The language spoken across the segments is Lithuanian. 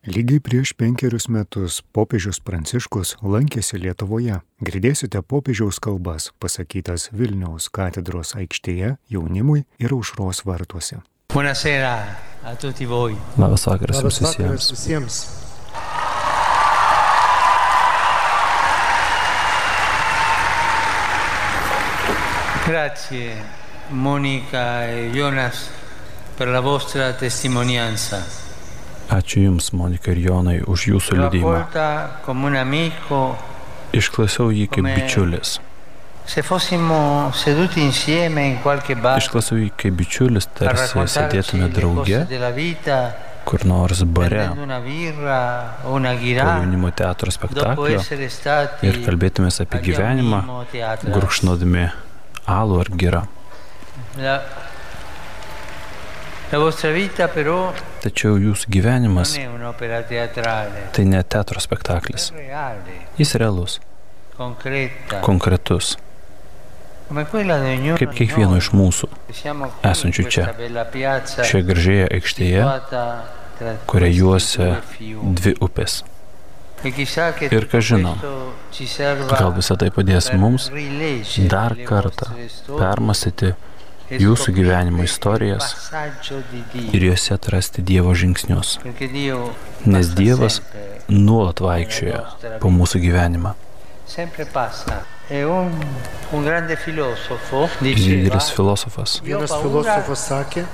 Lygiai prieš penkerius metus popiežius Pranciškus lankėsi Lietuvoje. Girdėsite popiežiaus kalbas pasakytas Vilniaus katedros aikštėje jaunimui ir aušros vartuose. Buonasera a tutti voi. Labas vakaras jums visiems. visiems. Grazie Monica e Jonas per la vostra testimonianza. Ačiū Jums, Monika ir Jonai, už Jūsų amico, Išklausiau jį kaip bičiulis. Išklausiau jį kaip bičiulis, tarsi sėdėtume drauge kur nors bare po jaunimo teatro spektaklio ir kalbėtumės apie gyvenimą, gurkšnodami alų ar girą. La, la vostra vita però Tačiau Jūsų gyvenimas tai ne teatro spektaklis. Jis realus, konkretus, kaip kiekvieno iš mūsų, esančių čia, šioje gražioje aikštėje, questi juosia dvi upės. E Ir kas žino, Gal visą tai padės mums dar kartą permastyti jūsų gyvenimo istorijas ir juose atrasti Dievo žingsnius. Nes Dievas nuolat vaikščioja po mūsų gyvenimą. didelis filosofas. Vienas filosofas sakė,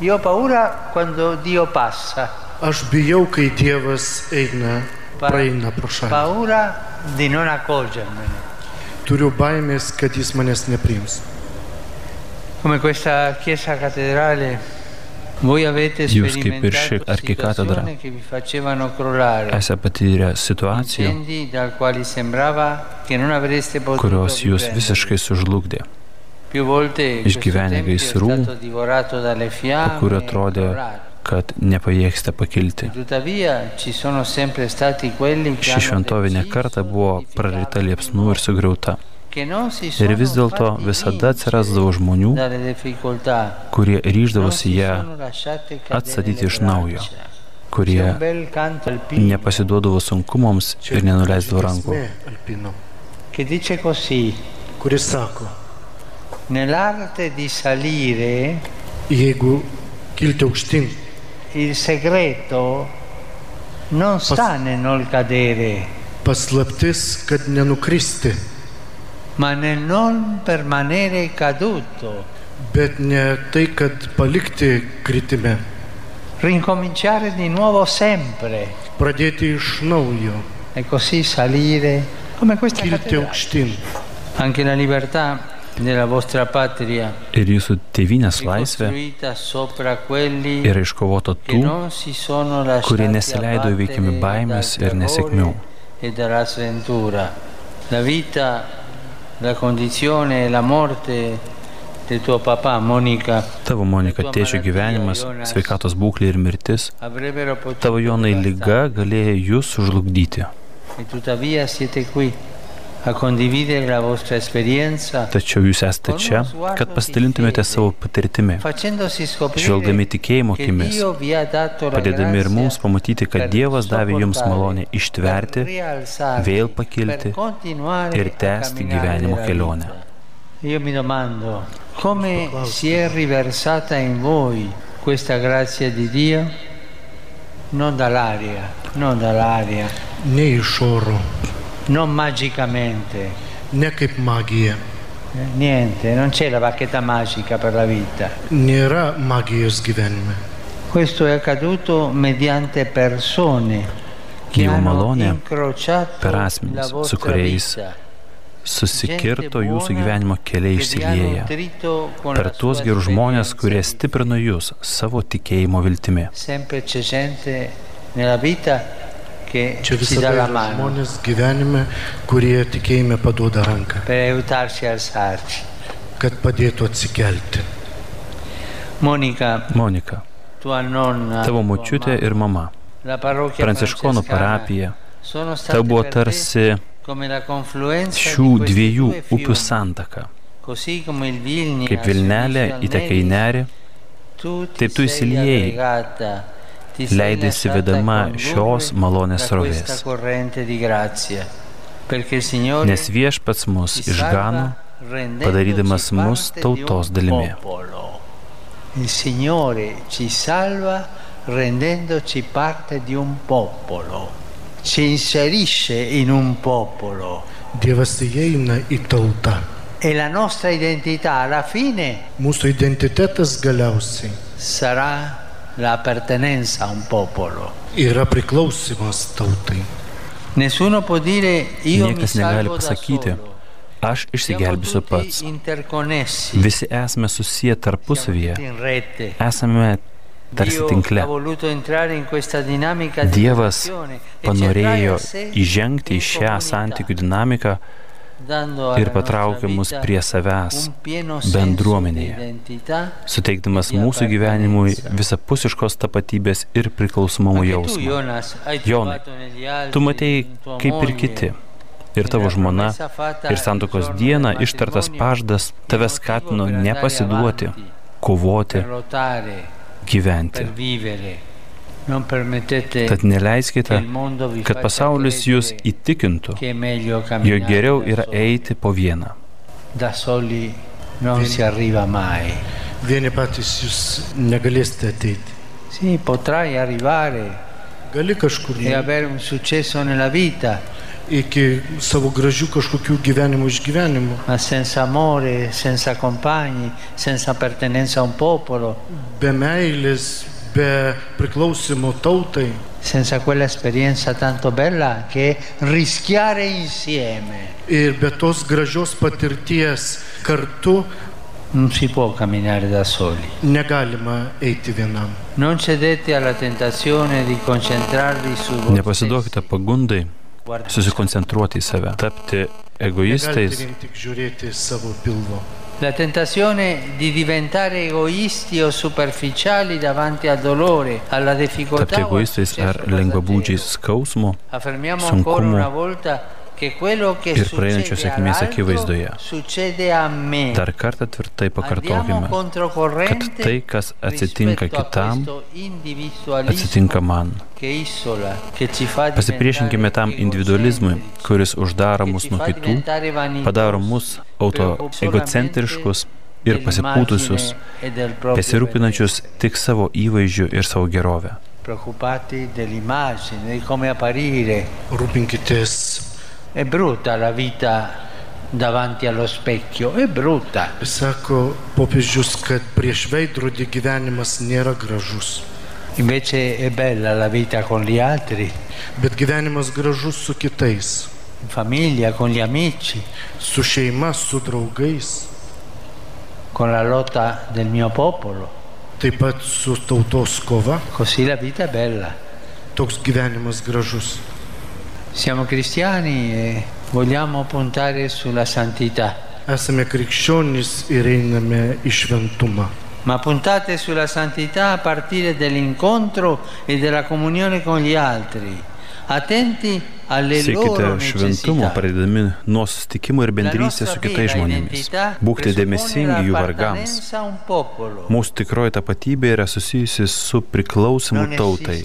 io ho paura quando Dio passa, aš bijau, kai Dievas eina, praeina pro šalį. Turiu baimės, kad jis manęs nepriims. Come questa chiesa cattedrale, Jūs kaip ir ši sperimentato arkikatedra esate patyrę situacijų, incendi dal quali sembrava che non avreste potuto kurios jūs visiškai sužlugdė, išgyvenę gaisrų, stato divorato dalle po e atrodė, kad nepajėgsite pakilti. Tuttavia ci sono sempre stati quelli che Ši deciso kartą buvo prarita liepsnų ir sugriauta. Ir vis dėlto visada atsirasdavo žmonių, kurie ryždavosi si ją, atstatyti iš naujo, kurie nepasiduodavo sunkumams ir nenuleisdavo rankų. Kuris sako, nell'arte di salire jeigu kilti aukštyn, il segreto non sta nel cadere, paslaptis, kad nenukristi, ma nel non permanere caduto, bet ne tai, kad palikti kritime, rincominciare di nuovo sempre pradėti iš naujo, e così salire come questa kilti aukštyn. Anche la libertà della vostra patria Ir jūsų tėvynės è laisvė costruita sopra quelli yra iškovota tų, non si sono lasciati kurie nesileido įveikiami baimės ir nesėkmių. e. La vita, la condizione e la morte del tuo papà, Monica, Tavo Monika tėčio gyvenimas, sveikatos būklė ir mirtis, tavo Jonai lyga galėjo jūs sužlugdyti. Tuttavia siete qui a condividere la vostra esperienza Tačiau jūs esate čia, kad pasidalintumėte savo patirtimi, facendosi žvelgdami scoprire tikėjimo che akimis, Dio vi ha dato la padėdami ir mums grazia pamatyti, kad Dievas davė jums malonę ištverti vėl pakilti ir a tęsti camminare gyvenimo kelionę. vita. Io mi domando come si è riversata in voi questa grazia di Dio? Non dall'aria, non dall'aria, Ne iš oro, non magicamente. ne kaip magija. Eh, Niente, non c'è la bacchetta magica per la vita. Nėra magijos gyvenime. Questo è accaduto mediante persone che Dievo hanno malonė incrociato per la asmenis, su kuriais Susikirto jūsų gyvenimo keliai išsilieja per tuos gerus žmonės, kurie stiprino jūs savo tikėjimo viltimi. Čia visada yra mano. žmonės gyvenime, kurie tikėjime paduoda ranką, kad padėtų atsikelti. Monika, nonna, tavo močiutė ir mama, Pranciškonų parapija, tau buvo tarsi šių dviejų upių santaka. Kaip Vilnelė įteka į nerį, taip tu aggregata, leidėsi vedama šios malonės srovės. Nes viešpats mus išgano, padarydamas mus tautos dalimi. Il Signore ci salva rendendoci parte di un popolo, ci inserisce in un popolo. Dievas įeina į tautą. E la nostra identità alla fine Mūsų identitetas galiausiai sarà l'appartenenza a un popolo. yra priklausimas tautai. Nessuno può dire io mi Niekas negali salvo da pasakyti, solo. aš išsigelbėsiu pats. Visi esame susiję tarpusavyje, esame tarsi Dio tinkle. ha voluto entrare in questa dinamica di Dievas e panorėjo įžengti į šią santykių dinamiką ir nostra mus prie savęs, bendruomenėje. suteikdamas mūsų gyvenimui visapusiškos tapatybės ir priklausomumo jausmą. Jonai, Tu matei kaip ir kiti. Ir tavo žmona, ir santokos dieną ištartas pažadas tave skatino nepasiduoti, kovoti, gyventi. Tad che neleiskite, il mondo vi kad pasaulis jūs įtikintų, jog geriau yra eiti po vieną. Da soli non si arriva mai. Vieni patys jūs negalėsite ateiti. Sì, potrai arrivare Gali kažkur e avere un successo nella vita, iki savo gražių kažkokių gyvenimo išgyvenimų, ma senza amore, senza compagni, senza appartenenza a un popolo, be meilės, be priklausimo tautai, senza quella esperienza tanto bella che rischiare insieme. ir be tos gražios patirties kartu Non si può camminare da soli. negalima eiti vienam. Non cedete alla tentazione di concentrarvi su voi Nepasiduokite pagundai susikoncentruoti į save, tapti Negalite egoistais, vien tik žiūrėti savo pilvo. La tentazione di diventare egoisti o superficiali davanti al dolore, alla difficoltà tapti o al egoistais ar successo lengvabūdžiais passaggero. skausmo Affermiamo sunkumų ancora una volta che quello che ir praeinančios sėkmės akivaizdoje. Dar kartą tvirtai pakartokime, kad tai, kas atsitinka kitam, atsitinka man. Pasipriešinkime tam individualizmui, kuris uždaro mus nuo kitų, padaro mus auto egocentriškus ir pasipūtusius, e besirūpinančius tik savo įvaizdžiu ir savo gerovę. Rūpinkitės. È brutta la vita davanti allo specchio, è brutta. Sako popiežius, kad prieš veidrodį gyvenimas nėra gražus. Invece è bella la vita con gli altri, Bet gyvenimas gražus su kitais, in famiglia, con gli amici, su šeima, su draugais, con la lotta del mio popolo. taip pat su tautos kova. Così la vita è bella. Toks gyvenimas gražus. Siamo cristiani e vogliamo puntare sulla santità, Esame krikščionys ir einame į šventumą. ma puntate sulla santità a partire dall'incontro e dalla comunione con gli altri, Siekite šventumo, pradėdami nuo sustikimo ir bendrystės su kitais žmonėmis. Būkite dėmesingi jų vargams. Mūsų tikroji tapatybė yra susijusi su priklausimu tautai.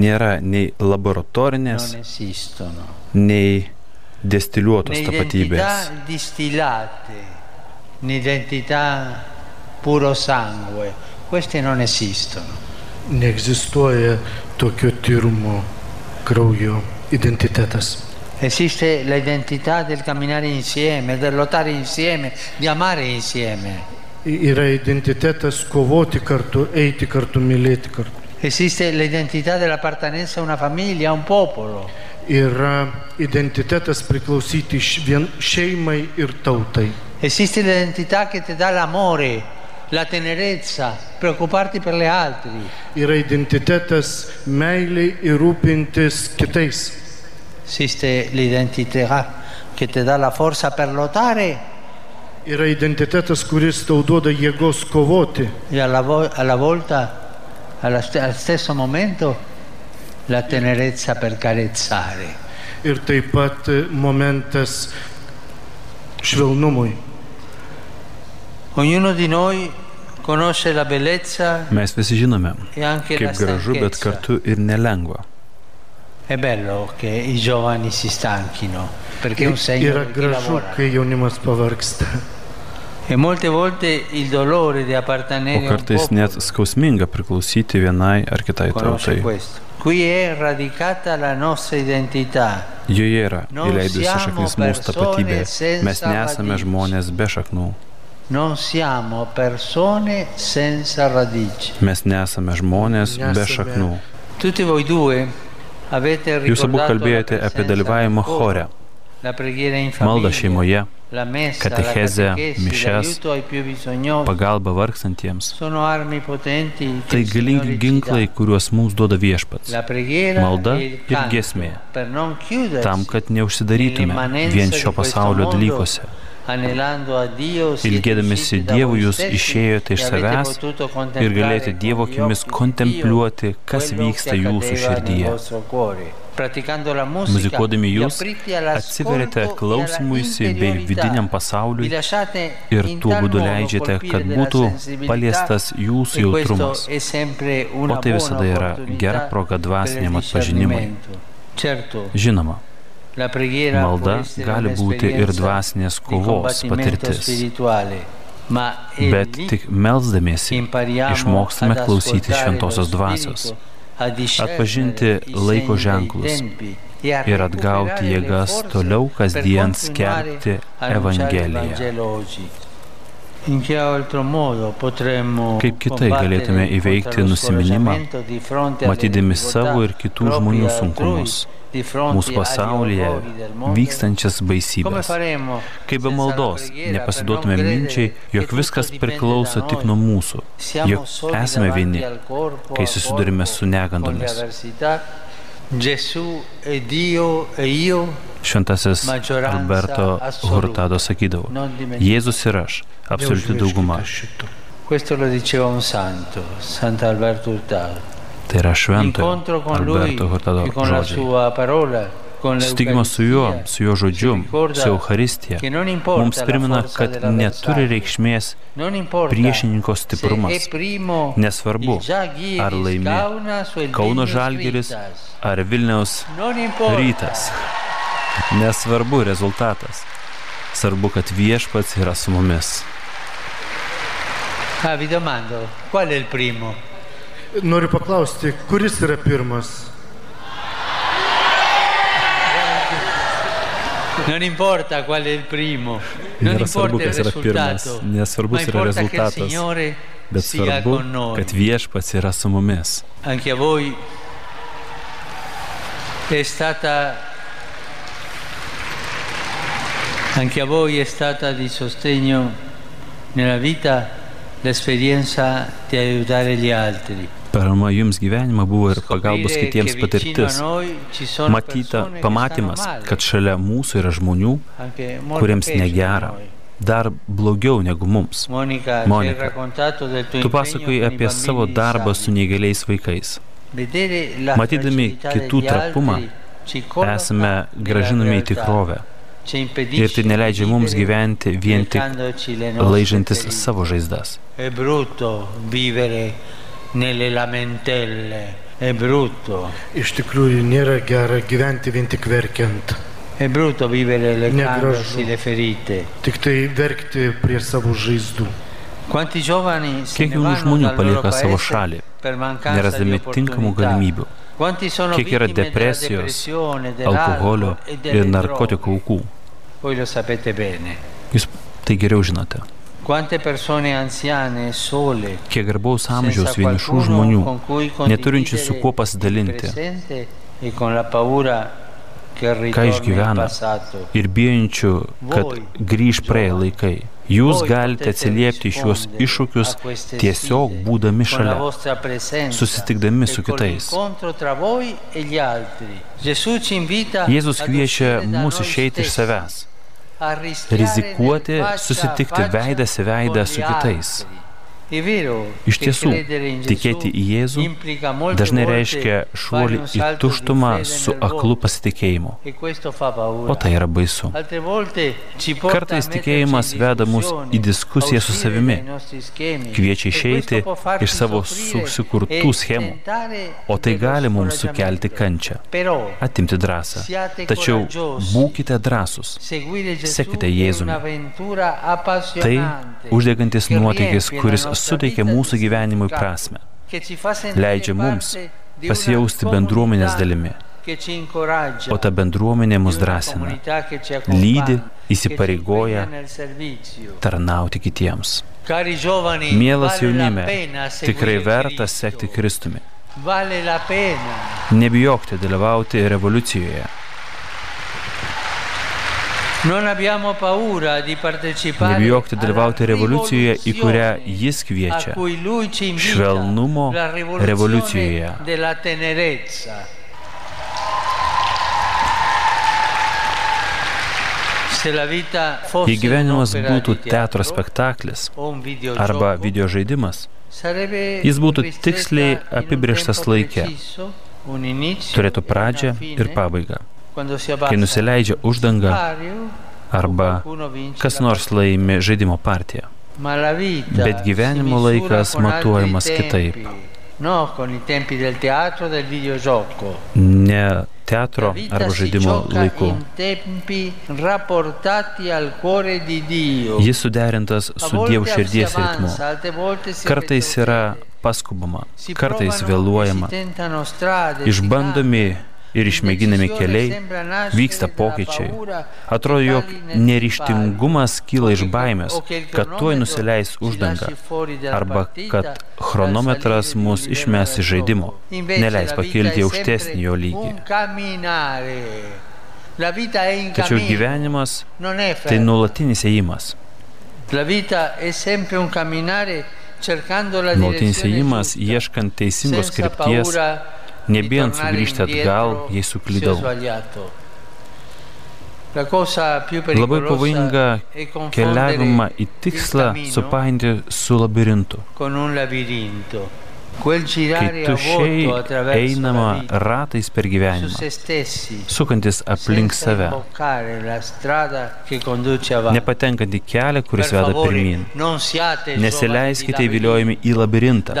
Nėra nei laboratorinės, nei destiliuotos tapatybės. identità puro sangue, queste non esistono. Neegzistuoja tokio tyrumo kraujo identitetas. Esiste l'identità del camminare insieme, del lottare insieme, di amare insieme. Yra identitetas kovoti kartu, eiti kartu, mylėti kartu. Esiste l'identità dell'appartenenza a una famiglia, a un popolo. Yra identitetas priklausyti vien šeimai ir tautai. Esiste l'identità che ti dà l'amore, la tenerezza, preoccuparti per gli altri. Yra identitetas meiliai ir rūpintis kitais. Esiste l'identità che ti dà la forza per lottare Yra identitetas, kuris tau duoda jėgos kovoti e alla, vo- alla volta, alla st- al stesso momento, la tenerezza per carezzare. ir taip pat momentas švelnumui. Ognuno di noi Mes visi žinome, e kaip gražu, bet kartu ir nelengva. È bello che i giovani si stanchino, perché è un segno Yra gražu, kai jaunimas pavargsta. E molte volte il dolore di appartenere o kartais net skausminga priklausyti vienai ar kitai tautai. Qui è radicata la nostra identità. Joje yra įleidusi šaknis mūsų tapatybė. Mes nesame žmonės be šaknų. Non siamo persone senza radici. Mes nesame žmonės be šaknų. Tutti voi due avete Jūs abu kalbėjote apie dalyvavimą chore, maldą šeimoje, katechezę, mišes, pagalbą vargstantiems. Tai galingi ginklai, kuriuos mums duoda viešpats. Malda ir gesmė. Tam, kad neužsidarytume vien šio pasaulio dalykuose. Ilgėdamėsi Dievų jūs išėjote iš savęs ir galėjote Dievo akimis kontempliuoti, kas vyksta jūsų širdyje. Muzikuodami jūs atsiverite klausimuisi bei vidiniam pasauliui ir tuo būdu leidžiate, kad būtų paliestas jūsų jautrumas. O tai visada yra gera proga dvasiniam atpažinimui. Žinoma, Malda gali būti ir dvasinės kovos patirtis. Bet tik melzdamiesi išmokstame klausyti šventosios dvasios, atpažinti laiko ženklus ir atgauti jėgas toliau kasdien skelbti Evangeliją. Kaip kitai galėtume įveikti nusiminimą, matydami savo ir kitų žmonių sunkumus mūsų pasaulyje vykstančias baisybės. Kaip be maldos nepasiduotume minčiai, jog viskas priklauso tik nuo mūsų, jog esame vieni, kai susidurime su negandomis. Šventasis Alberto Hurtado sakydavo, Jėzus ir aš, absoliuti dauguma. Questo lo diceva un santo, Sant'Alberto Hurtado. Tai yra šventojo Alberto Hurtado žodžiai. Sutikimas su juo, su jo žodžiu, su Euharistija, mums primena, kad neturi reikšmės priešininko stiprumas. Nesvarbu, ar laimi Kauno Žalgiris ar Vilniaus rytas. Nesvarbu rezultatas. Svarbu, kad viešpats yra su mumis. Ah, vi domando, qual è il primo? Noriu paklausti, kuris yra pirmas? Non importa qual è il primo, non importa il risultato, ma importa che il Signore bet svarbu, con noi. kad viešpats yra su mumis. Anche a voi è stata anche a voi è stata di sostegno nella vita l'esperienza di aiutare gli altri. Parama jums gyvenimą buvo ir pagalbos kitiems patirtis. Matyta, pamatymas, kad šalia mūsų yra žmonių, kuriems negera, dar blogiau negu mums. Tuo Tu pasakoji apie savo darbą su disabili. neįgaliais vaikais. Matydami kitų trapumą, esame gražinami į tikrovę. Ir tai neleidžia mums gyventi vien tik laižantis savo žaizdas. Nelle lamentelle, è brutto. Iš tikrųjų nėra gera gyventi vien tik verkiant. È brutto vivere leccandosi le ferite. Tik tai verkti prie savo žaizdų. Quanti giovani se Kiek ne jaunų žmonių palieka savo šalį, nerasdami tinkamų galimybių. Quanti sono Kiek yra depresijos, depressione, alkoholio e ir narkotikų aukų. Voi lo sapete bene. Jūs tai geriau žinote. Quante persone anziane, sole, Kiek garbaus amžiaus vienišų žmonių, neturinčių su kuo pasidalinti, e ką išgyvena ir bijančių, kad grįž praėję laikai. Jūs galite atsiliepti šiuos rispondere iššūkius tiesiog būdami šalia, susitikdami e su kitais. e Jėzus kviečia mus išeiti iš savęs, rizikuoti, susitikti veidas į veidą su kitais, Iš tiesų, tikėti į Jėzų dažnai reiškia šuolį į tuštumą su aklu pasitikėjimu. O tai yra baisu. Kartais tikėjimas veda mus į diskusiją su savimi, kviečia išeiti iš savo susikurtų schemų, o tai gali mums sukelti kančią, atimti drąsą. Tačiau būkite drąsus, sekite Jėzumi. Tai uždegantis nuotykis, kuris suteikia mūsų gyvenimui prasme, leidžia mums pasijausti bendruomenės dalimi. O ta bendruomenė mus drąsina, lydi, įsipareigoja tarnauti kitiems. Mielas jaunime, tikrai verta sekti Kristumi. Nebijokite dalyvauti revoliucijoje. Nebijokite dalyvauti revoliucijoje, į kurią jis kviečia. Švelnumo revoliucijoje. Jei gyvenimas būtų teatro spektaklis arba video žaidimas, jis būtų tiksliai apibrieštas laike, turėtų pradžią ir pabaigą kai nusileidžia uždanga arba kas nors laimi žaidimo partiją. Bet gyvenimo laikas matuojamas kitaip. Ne teatro arba žaidimo laiku. Jis suderintas su Dievo širdies ritmu. Kartais yra paskubama, kartais vėluojama, išbandomi ir išmėginami keliai, vyksta pokyčiai. Atrodo, jog neryštingumas kyla iš baimės, kad tuoj nusileis uždanga, arba kad chronometras mus išmes iš žaidimo, neleis pakilti aukštesnį jo lygį. Tačiau gyvenimas tai nuolatinis ėjimas. Nuolatinis ėjimas ieškant teisingos krypties nebijant sugrįžti atgal, jei suklydau. Labai pavojinga keliavimą į tikslą supainti su labirintu. Kai tušiai einama ratais per gyvenimą, sukantis aplink save, nepatenkant į kelią, kuris veda pirmin. Nesileiskite įviliojami į labirintą,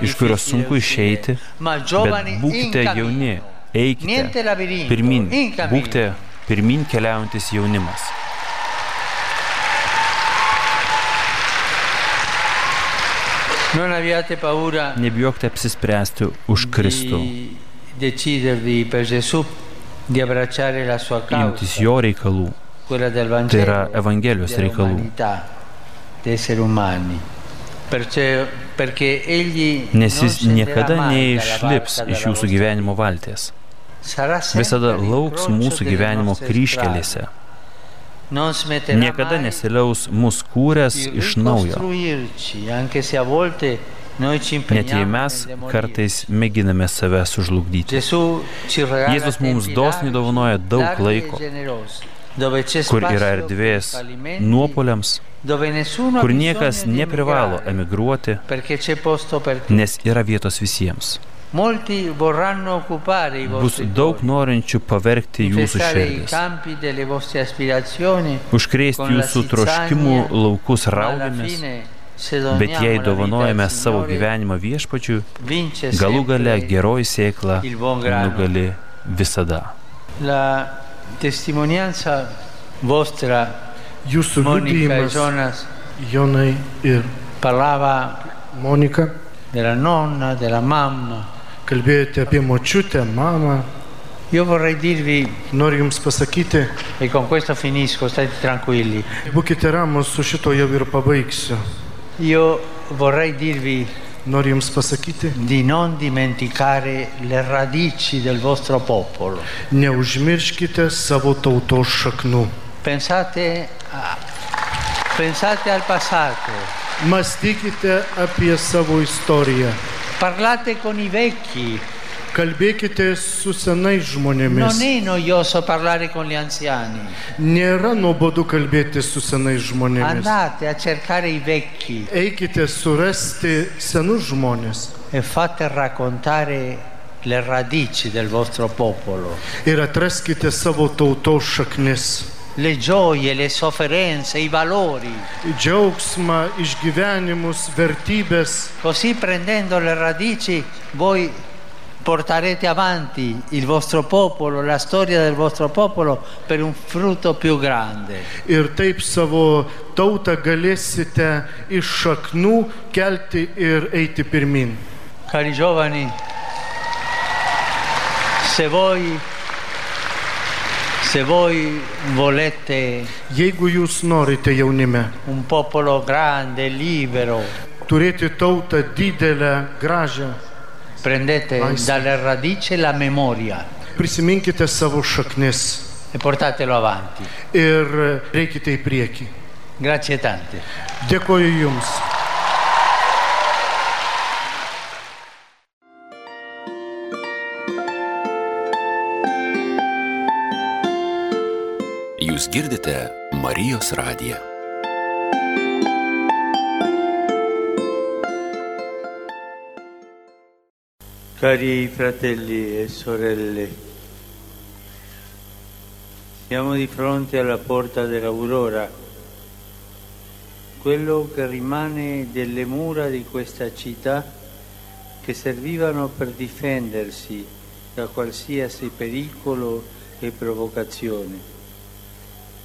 iš kurio sunku išeiti, bet būkite jauni, eikite pirmin, būkite pirmin keliaujantis jaunimas. Nebijokite apsispręsti už Kristų. Imtis jo reikalų. Tai yra Evangelijos reikalų. Nes jis niekada neišlips iš jūsų gyvenimo valties. Visada lauks mūsų gyvenimo kryškelėse niekada nesiliaus mus kūręs iš naujo. Net jei mes kartais mėginame save sužlugdyti. Jėzus mums dosniai dovanoja daug laiko, kur yra erdvės nuopoliams, kur niekas neprivalo emigruoti, nes yra vietos visiems. Bus daug norinčių pavergti jūsų širdis, užkrėsti jūsų troškimų laukus raudėmis, bet jei dovanojame savo gyvenimą viešpačiu, galų gale geroji sėkla nugali visada. Jūsų liudijimas, Jonai ir Monika, della nonna, della mamma, kalbėjote apie močiutę, mamą. Io vorrei dirvi, Noriu Jums pasakyti, e con questo finisco, state tranquilli, būkite ramus, su šito jau ir pabaigsiu. io vorrei dirvi Noriu Jums pasakyti, di non dimenticare le radici del vostro popolo. neužmirškite savo tautos šaknų. Pensate, a- pensate al passato, Mąstykite apie savo istoriją. Parlate con i vecchi, Kalbėkite su senais žmonėmis. Non è noioso parlare con gli anziani. Nėra nuobodu kalbėti su senais žmonėmis. Andate a cercare i vecchi Eikite surasti senus žmonės e fate raccontare le radici del vostro popolo, ir atraskite savo tautos šaknis. Le gioie, le sofferenze, i valori. Džiaugsmą, išgyvenimus, vertybės. Così prendendo le radici voi porterete avanti il vostro popolo, la storia del vostro popolo per un frutto più grande. Ir taip savo tautą galėsite iš šaknų kelti ir eiti pirmin. Cari giovani, se voi, se voi volete Jeigu jūs norite jaunime un popolo grande, libero, turėti tautą didelę, gražią, prendete Vai, sì. dalle radici la memoria prisiminkite savo šaknis e portatelo avanti. ir reikite į priekį. Grazie tante. Dėkoju Jums. Girdite Marijos radiją. Cari fratelli e sorelle, siamo di fronte alla porta dell'aurora, quello che rimane delle mura di questa città che servivano per difendersi da qualsiasi pericolo e provocazione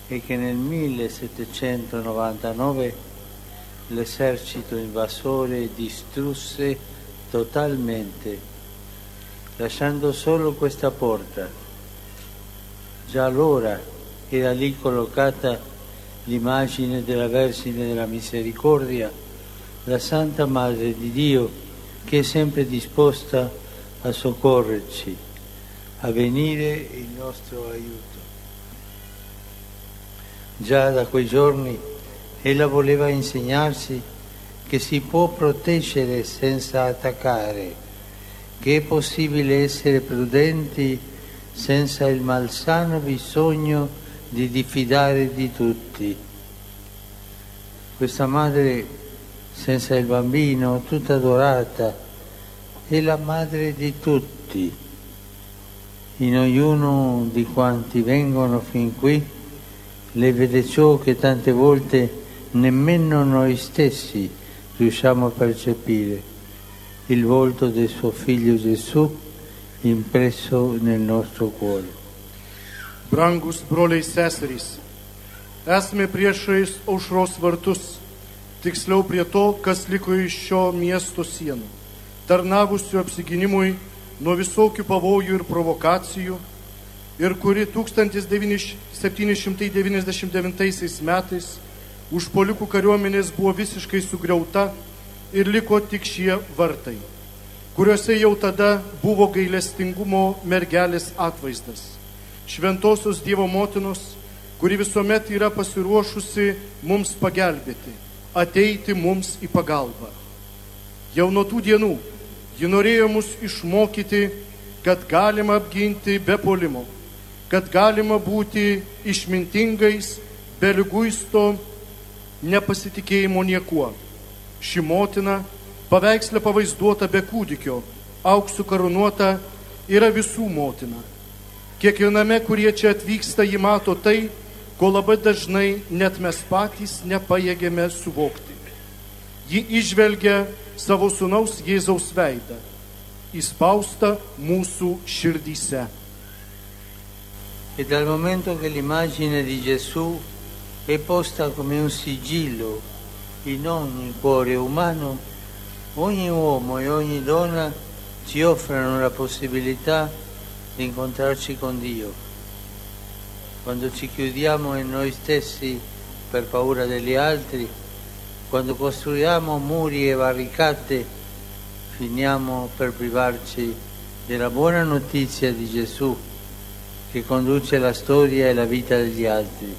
e che nel 1799 l'esercito invasore distrusse totalmente lasciando solo questa porta. Già allora era lì collocata l'immagine della Vergine della Misericordia, la Santa Madre di Dio che è sempre disposta a soccorrerci, a venire in nostro aiuto. Già da quei giorni ella voleva insegnarci che si può proteggere senza attaccare che è possibile essere prudenti senza il malsano bisogno di diffidare di tutti. Questa madre senza il bambino, tutta adorata, è la madre di tutti. In ognuno di quanti vengono fin qui, le vede ciò che tante volte nemmeno noi stessi riusciamo a percepire il volto del suo figlio Gesù impresso nel nostro cuore. Brangus broliai seserys, esame priešais aušros vartus, tiksliau prie to, kas liko iš šio miesto sienų, tarnavusių apsiginimui nuo visokių pavojų ir provokacijų ir kuri 1799 metais užpolikų kariuomenės buvo visiškai sugriauta ir liko tik šie vartai, kuriuose jau tada buvo gailestingumo mergelės atvaizdas. Šventosios Dievo motinos, kuri visuomet yra pasiruošusi mums pagelbėti, ateiti mums į pagalbą. Jau nuo tų dienų ji norėjo mus išmokyti, kad galima apginti be polimo, kad galima būti išmintingais, be liguisto nepasitikėjimo niekuo. Ši motina, paveikslė pavaizduota be kūdikio, auksų karūnuota, yra visų motina. Kiekviename, kurie čia atvyksta, ji mato tai, ko labai dažnai net mes patys nepajėgėme suvokti. Ji išvelgia savo sunaus Jėzaus veidą, įspaustą mūsų širdyse. E dal momento che l'immagine di Gesù è posta come un sigillo in ogni cuore umano, ogni uomo e ogni donna ci offrono la possibilità di incontrarci con Dio. Quando ci chiudiamo in noi stessi per paura degli altri, quando costruiamo muri e barricate, finiamo per privarci della buona notizia di Gesù che conduce la storia e la vita degli altri.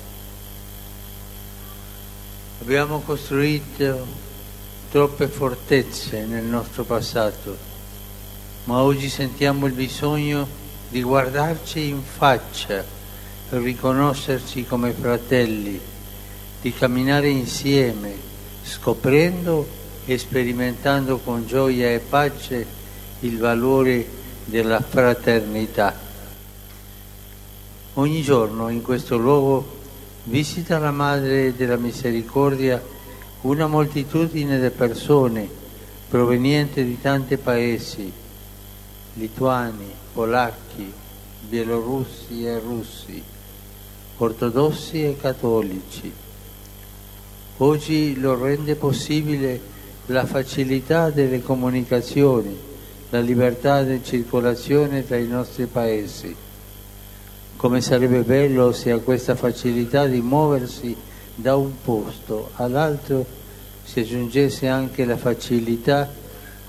Abbiamo costruito troppe fortezze nel nostro passato ma oggi sentiamo il bisogno di guardarci in faccia, riconoscerci come fratelli, di camminare insieme, scoprendo e sperimentando con gioia e pace il valore della fraternità. Ogni giorno in questo luogo visita la Madre della Misericordia una moltitudine di persone provenienti di tanti paesi, lituani, polacchi, bielorussi e russi, ortodossi e cattolici. Oggi lo rende possibile la facilità delle comunicazioni, la libertà di circolazione tra i nostri paesi. Come sarebbe bello se a questa facilità di muoversi da un posto all'altro si aggiungesse anche la facilità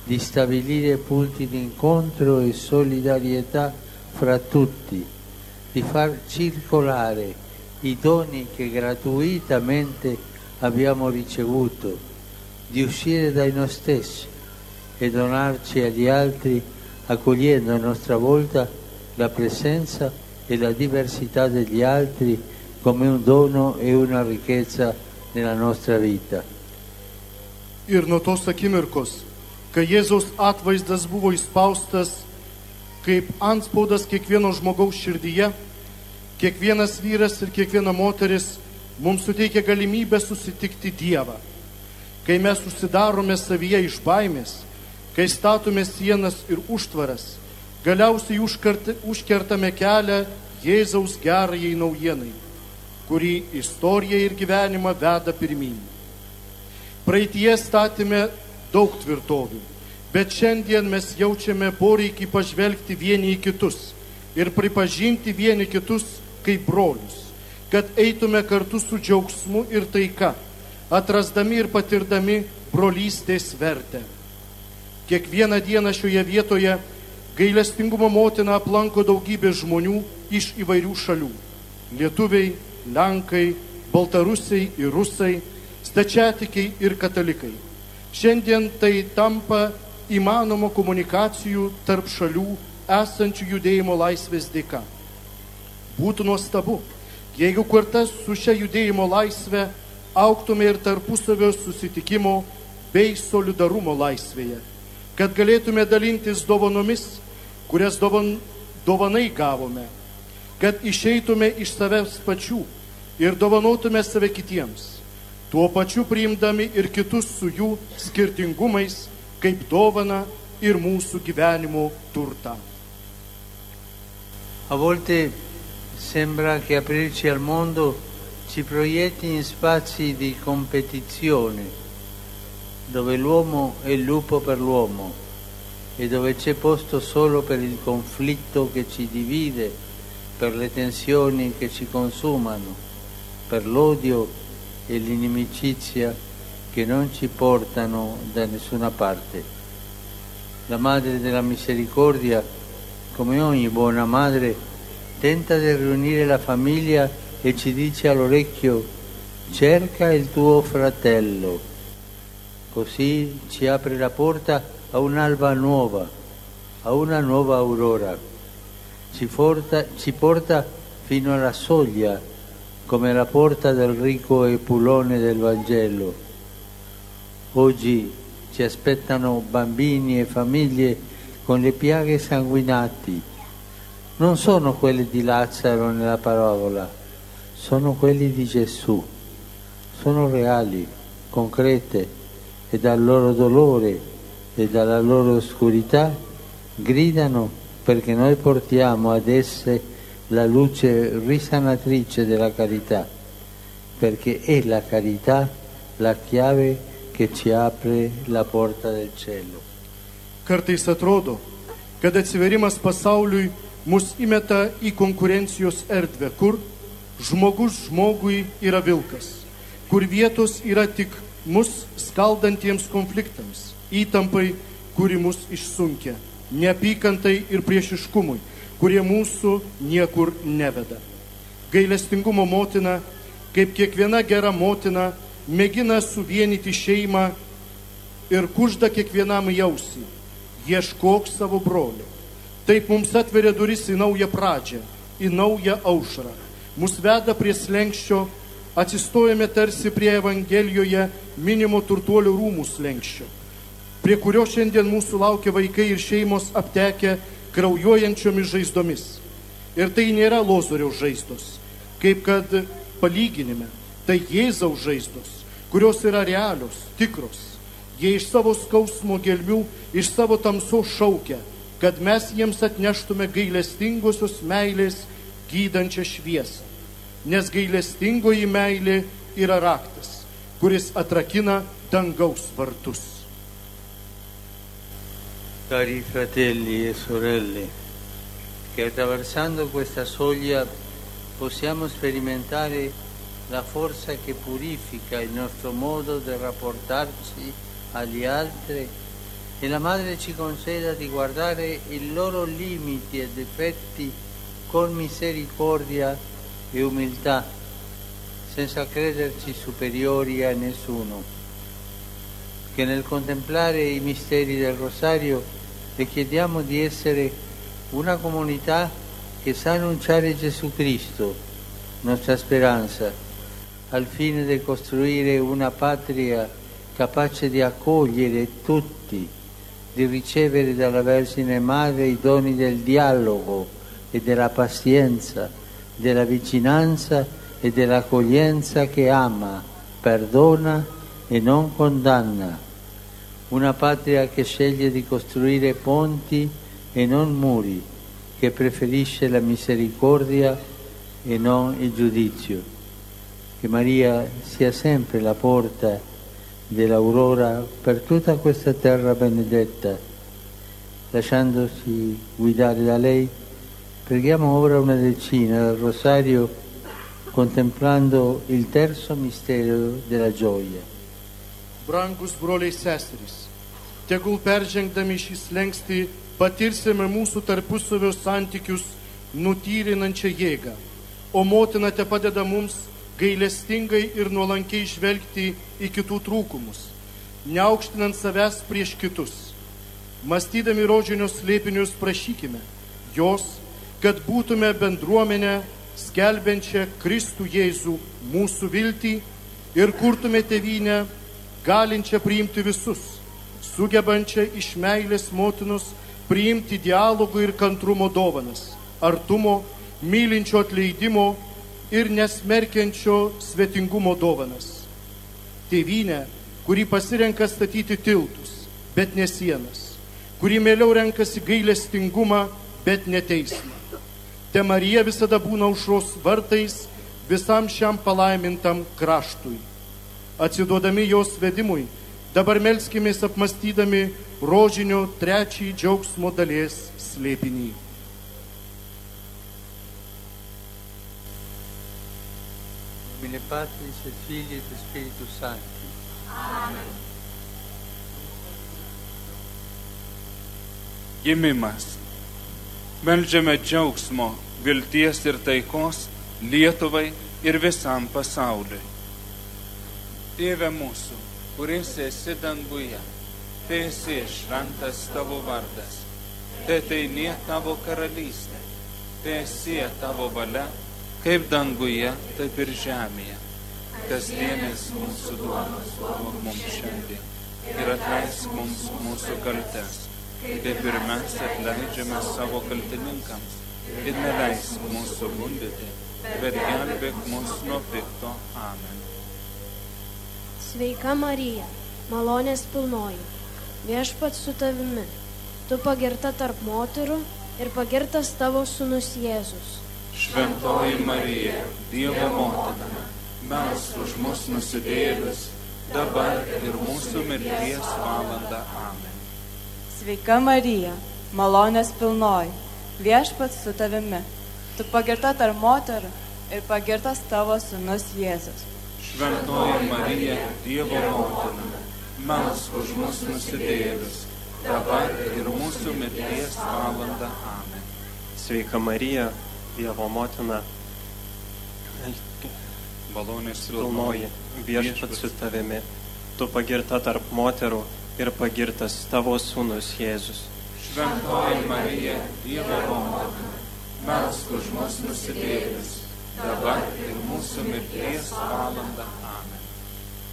di stabilire punti di incontro e solidarietà fra tutti, di far circolare i doni che gratuitamente abbiamo ricevuto, di uscire dai noi stessi e donarci agli altri accogliendo a nostra volta la presenza e la diversità degli altri come un dono e una ricchezza nella nostra vita. Ir nuo tos akimirkos, kai Jėzaus atvaizdas buvo įspaustas kaip antspaudas kiekvieno žmogaus širdyje, kiekvienas vyras ir kiekviena moteris mums suteikia galimybę susitikti Dievą. Kai mes užsidarome savyje iš baimės, kai statome sienas ir užtvaras, galiausiai užkertame kelią Jėzaus gerajai naujienai kurį istorija ir gyvenimą veda pirmin. Praeitie statėme daug tvirtovių, bet šiandien mes jaučiame poreikį pažvelgti vieni į kitus ir pripažinti vieni kitus kaip brolius, kad eitume kartu su džiaugsmu ir taika, atrasdami ir patirdami brolystės vertę. Kiekvieną dieną šioje vietoje gailestingumo motina aplanko daugybė žmonių iš įvairių šalių - lietuviai, Lenkai, Baltarusiai ir Rusai, stačiatikiai ir katalikai. Šiandien tai tampa įmanoma komunikacijų tarp šalių esančių judėjimo laisvės dėka. Būtų nuostabu, jeigu kartas su šia judėjimo laisvė auktume ir tarpusavio susitikimo bei solidarumo laisvėje, kad galėtume dalintis dovanomis, kurias dovan, dovanai gavome kad išeitume iš savęs pačių ir dovanotume save kitiems, tuo pačiu priimdami ir kitus su jų skirtingumais kaip dovana ir mūsų gyvenimo turtą. A volte sembra che aprirci al mondo ci proietti in spazi di competizione, dove l'uomo è il lupo per l'uomo e dove c'è posto solo per il conflitto che ci divide per le tensioni che ci consumano, per l'odio e l'inimicizia che non ci portano da nessuna parte. La Madre della Misericordia, come ogni buona madre, tenta di riunire la famiglia e ci dice all'orecchio cerca il tuo fratello. Così ci apre la porta a un'alba nuova, a una nuova aurora ci porta, ci porta fino alla soglia, come la porta del ricco epulone del Vangelo. Oggi ci aspettano bambini e famiglie con le piaghe sanguinati. Non sono quelli di Lazzaro nella parola, sono quelli di Gesù. Sono reali, concrete e dal loro dolore e dalla loro oscurità gridano perché noi portiamo ad esse la luce risanatrice della carità, perché è la carità la chiave che ci apre la porta del cielo. Kartais atrodo, kad atsiverimas pasauliui mus įmeta į konkurencijos erdvę, kur žmogus žmogui yra vilkas, kur vietos yra tik mus skaldantiems konfliktams, įtampai, kuri mus išsunkia neapykantai ir priešiškumui, kurie mūsų niekur neveda. Gailestingumo motina, kaip kiekviena gera motina, mėgina suvienyti šeimą ir kužda kiekvienam jausi. ieškok savo brolio. Taip mums atveria duris į naują pradžią, į naują aušrą. Mus veda prie slengščio, atsistojame tarsi prie Evangelijoje minimo turtuolių rūmų slengščio, prie kurio šiandien mūsų laukia vaikai ir šeimos aptekę kraujuojančiomis žaizdomis. Ir tai nėra lozoriaus žaizdos, kaip kad palyginime, tai Jėzaus žaizdos, kurios yra realios, tikros. Jie iš savo skausmo gelmių, iš savo tamsos šaukia, kad mes jiems atneštume gailestingosios meilės gydančią šviesą. Nes gailestingoji meilė yra raktas, kuris atrakina dangaus vartus. Cari fratelli e sorelle, che attraversando questa soglia possiamo sperimentare la forza che purifica il nostro modo di rapportarci agli altri e la Madre ci conceda di guardare i loro limiti e difetti con misericordia e umiltà, senza crederci superiori a nessuno. Che nel contemplare i misteri del Rosario le chiediamo di essere una comunità che sa annunciare Gesù Cristo, nostra speranza, al fine di costruire una patria capace di accogliere tutti, di ricevere dalla Vergine Madre i doni del dialogo e della pazienza, della vicinanza e dell'accoglienza che ama, perdona e non condanna. Una patria che sceglie di costruire ponti e non muri, che preferisce la misericordia e non il giudizio. Che Maria sia sempre la porta dell'aurora per tutta questa terra benedetta. Lasciandosi guidare da lei, preghiamo ora una decina del rosario contemplando il terzo mistero della gioia. Brangus broliai seserys, tegul peržengdami šį slengstį patirsime mūsų tarpusavio santykius nutyrinančią jėgą, o motina te padeda mums gailestingai ir nuolankiai žvelgti į kitų trūkumus, neaukštinant savęs prieš kitus. Mąstydami rožinius slėpinius prašykime jos, kad būtume bendruomenę skelbiančią Kristų Jėzų mūsų viltį ir kurtume tevinę, galinčią priimti visus, sugebančią iš meilės motinos priimti dialogo ir kantrumo dovanas, artumo, mylinčio atleidimo ir nesmerkiančio svetingumo dovanas. Tėvynė, kuri pasirenka statyti tiltus, bet ne sienas, kuri mieliau renkasi gailestingumą, bet ne teismą. Te Marija visada būna užros vartais visam šiam palaimintam kraštui. Atsiduodami jos vedimui, dabar melskimės apmastydami rožinio trečiai džiaugsmo dalies slėpinį. Mine Patris et Filii et Spiritus Sancti. Gimimas. Meldžiame džiaugsmo, vilties ir taikos Lietuvai ir visam pasauliui. Tėve mūsų, kuris esi danguje, te esi šventas tavo vardas, te teinie tavo karalystė, te esi tavo valia, kaip danguje, taip ir žemėje. Kasdienės mūsų duonos duok mums šiandien ir atleisk mums mūsų kaltes, kaip ir mes atleidžiame savo kaltininkams ir neleisk mūsų gundyti, bet gelbėk mus nuo pikto. Amen. Sveika Marija, malonės pilnoji, viešpats su tavimi, tu pagirta tarp moterų ir pagirtas tavo sunus Jėzus. Šventoji Marija, Dievo motina, melsk už mus nusidėlius, dabar ir mūsų mirties valanda. Amen. Sveika Marija, malonės pilnoji, viešpats su tavimi, tu pagirta tarp moterų ir pagirtas tavo sunus Jėzus. Šventoji Marija, Dievo motina, melsk už mus nusidėlius, dabar ir mūsų mirties valanda. Amen. Sveika Marija, Dievo motina, Malonės pilnoji, viešpats su tavimi, tu pagirta tarp moterų ir pagirtas tavo sūnus Jėzus. Šventoji Marija, Dievo motina, melsk už mus nusidėjus, dabar ir mūsų mirties valanda. Amen.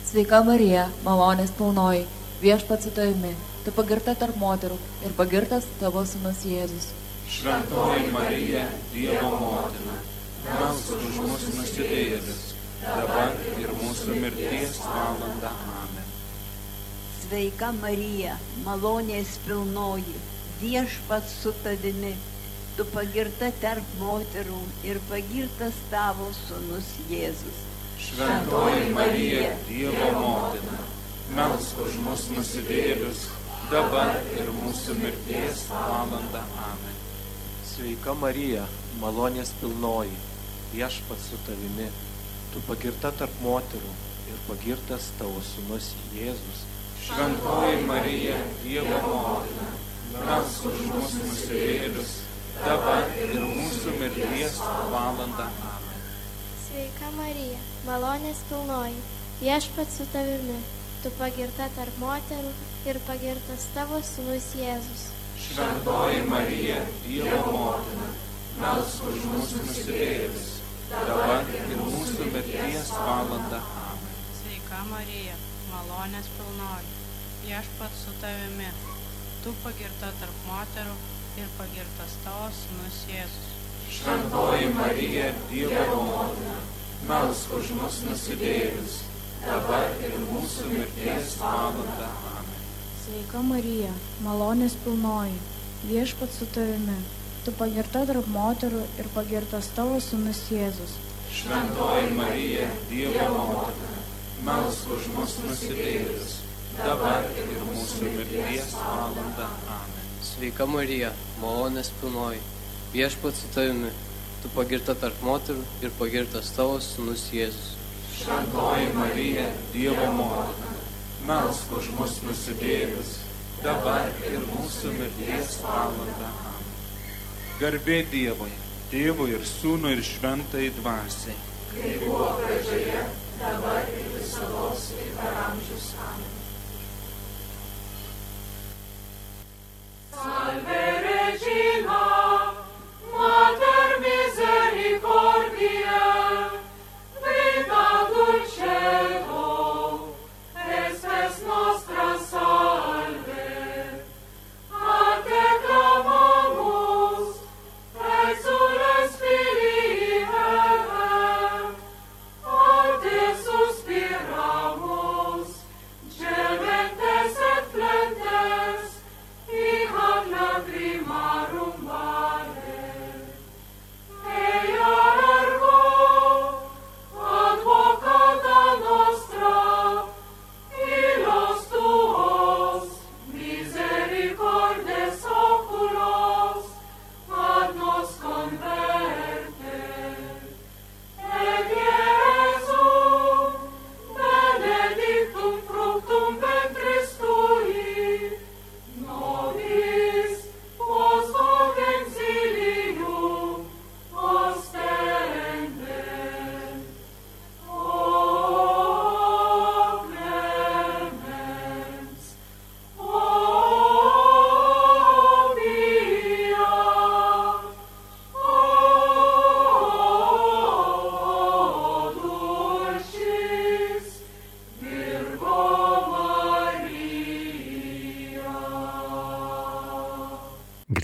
Sveika Marija, malonės pilnoji, viešpats su tavimi, tu pagirta tarp moterų ir pagirtas tavo sunus Jėzus. Šventoji Marija, Dievo motina, melsk už mus nusidėjus, dabar ir mūsų mirties valanda. Amen. Sveika Marija, malonės pilnoji, viešpats su tavimi tu pagirta tarp moterų ir pagirtas tavo sunus Jėzus. Šventoji Marija, Dievo motina, melsk už mus nusidėlius, dabar ir mūsų mirties valanda. Amen. Sveika Marija, malonės pilnoji, viešpats su tavimi, tu pagirta tarp moterų ir pagirtas tavo sunus Jėzus. Šventoji Marija, Dievo motina, melsk už mus nusidėlius, dabar ir mūsų mirties valanda. Amen. Sveika Marija, malonės pilnoji, viešpats su tavimi, tu pagirta tarp moterų ir pagirtas tavo sunus Jėzus. Šventoji Marija, Dievo motina, melsk už mūsų nusidėjus, dabar ir mūsų mirties valanda. Amen. Sveika Marija, malonės pilnoji, viešpats su tavimi, tu pagirta tarp moterų ir pagirtas tavo sunus Jėzus. Šventoji Marija, Dievo motina, melsk už mus nusidėjus, dabar ir mūsų mirties valanda. Amen. Sveika Marija, malonės pilnoji, viešpat su tavimi, tu pagirta tarp moterų ir pagirtas tavo sunus Jėzus. Šventoji Marija, Dievo motina, melsk už mus nusidėjus, dabar ir mūsų mirties valanda. Sveika Marija, malonės pilnoji, viešpats su tavimi, tu pagirta tarp moterų ir pagirtas tavo sunus Jėzus. Šventoji Marija, Dievo motina, melsk už mus nusidėjus, dabar ir mūsų mirties valanda. Garbė Dievui, Tėvui ir Sūnui ir Šventai Dvasiai. Kaip buvo pradžioje, dabar ir visada ir per amžius. Amen. Salve Regina, Mater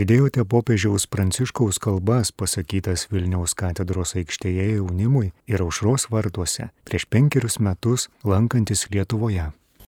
Girdėjote popiežiaus pranciškaus kalbas pasakytas Vilniaus katedros aikštėje jaunimui ir aušros vartuose prieš penkerius metus lankantis Lietuvoje.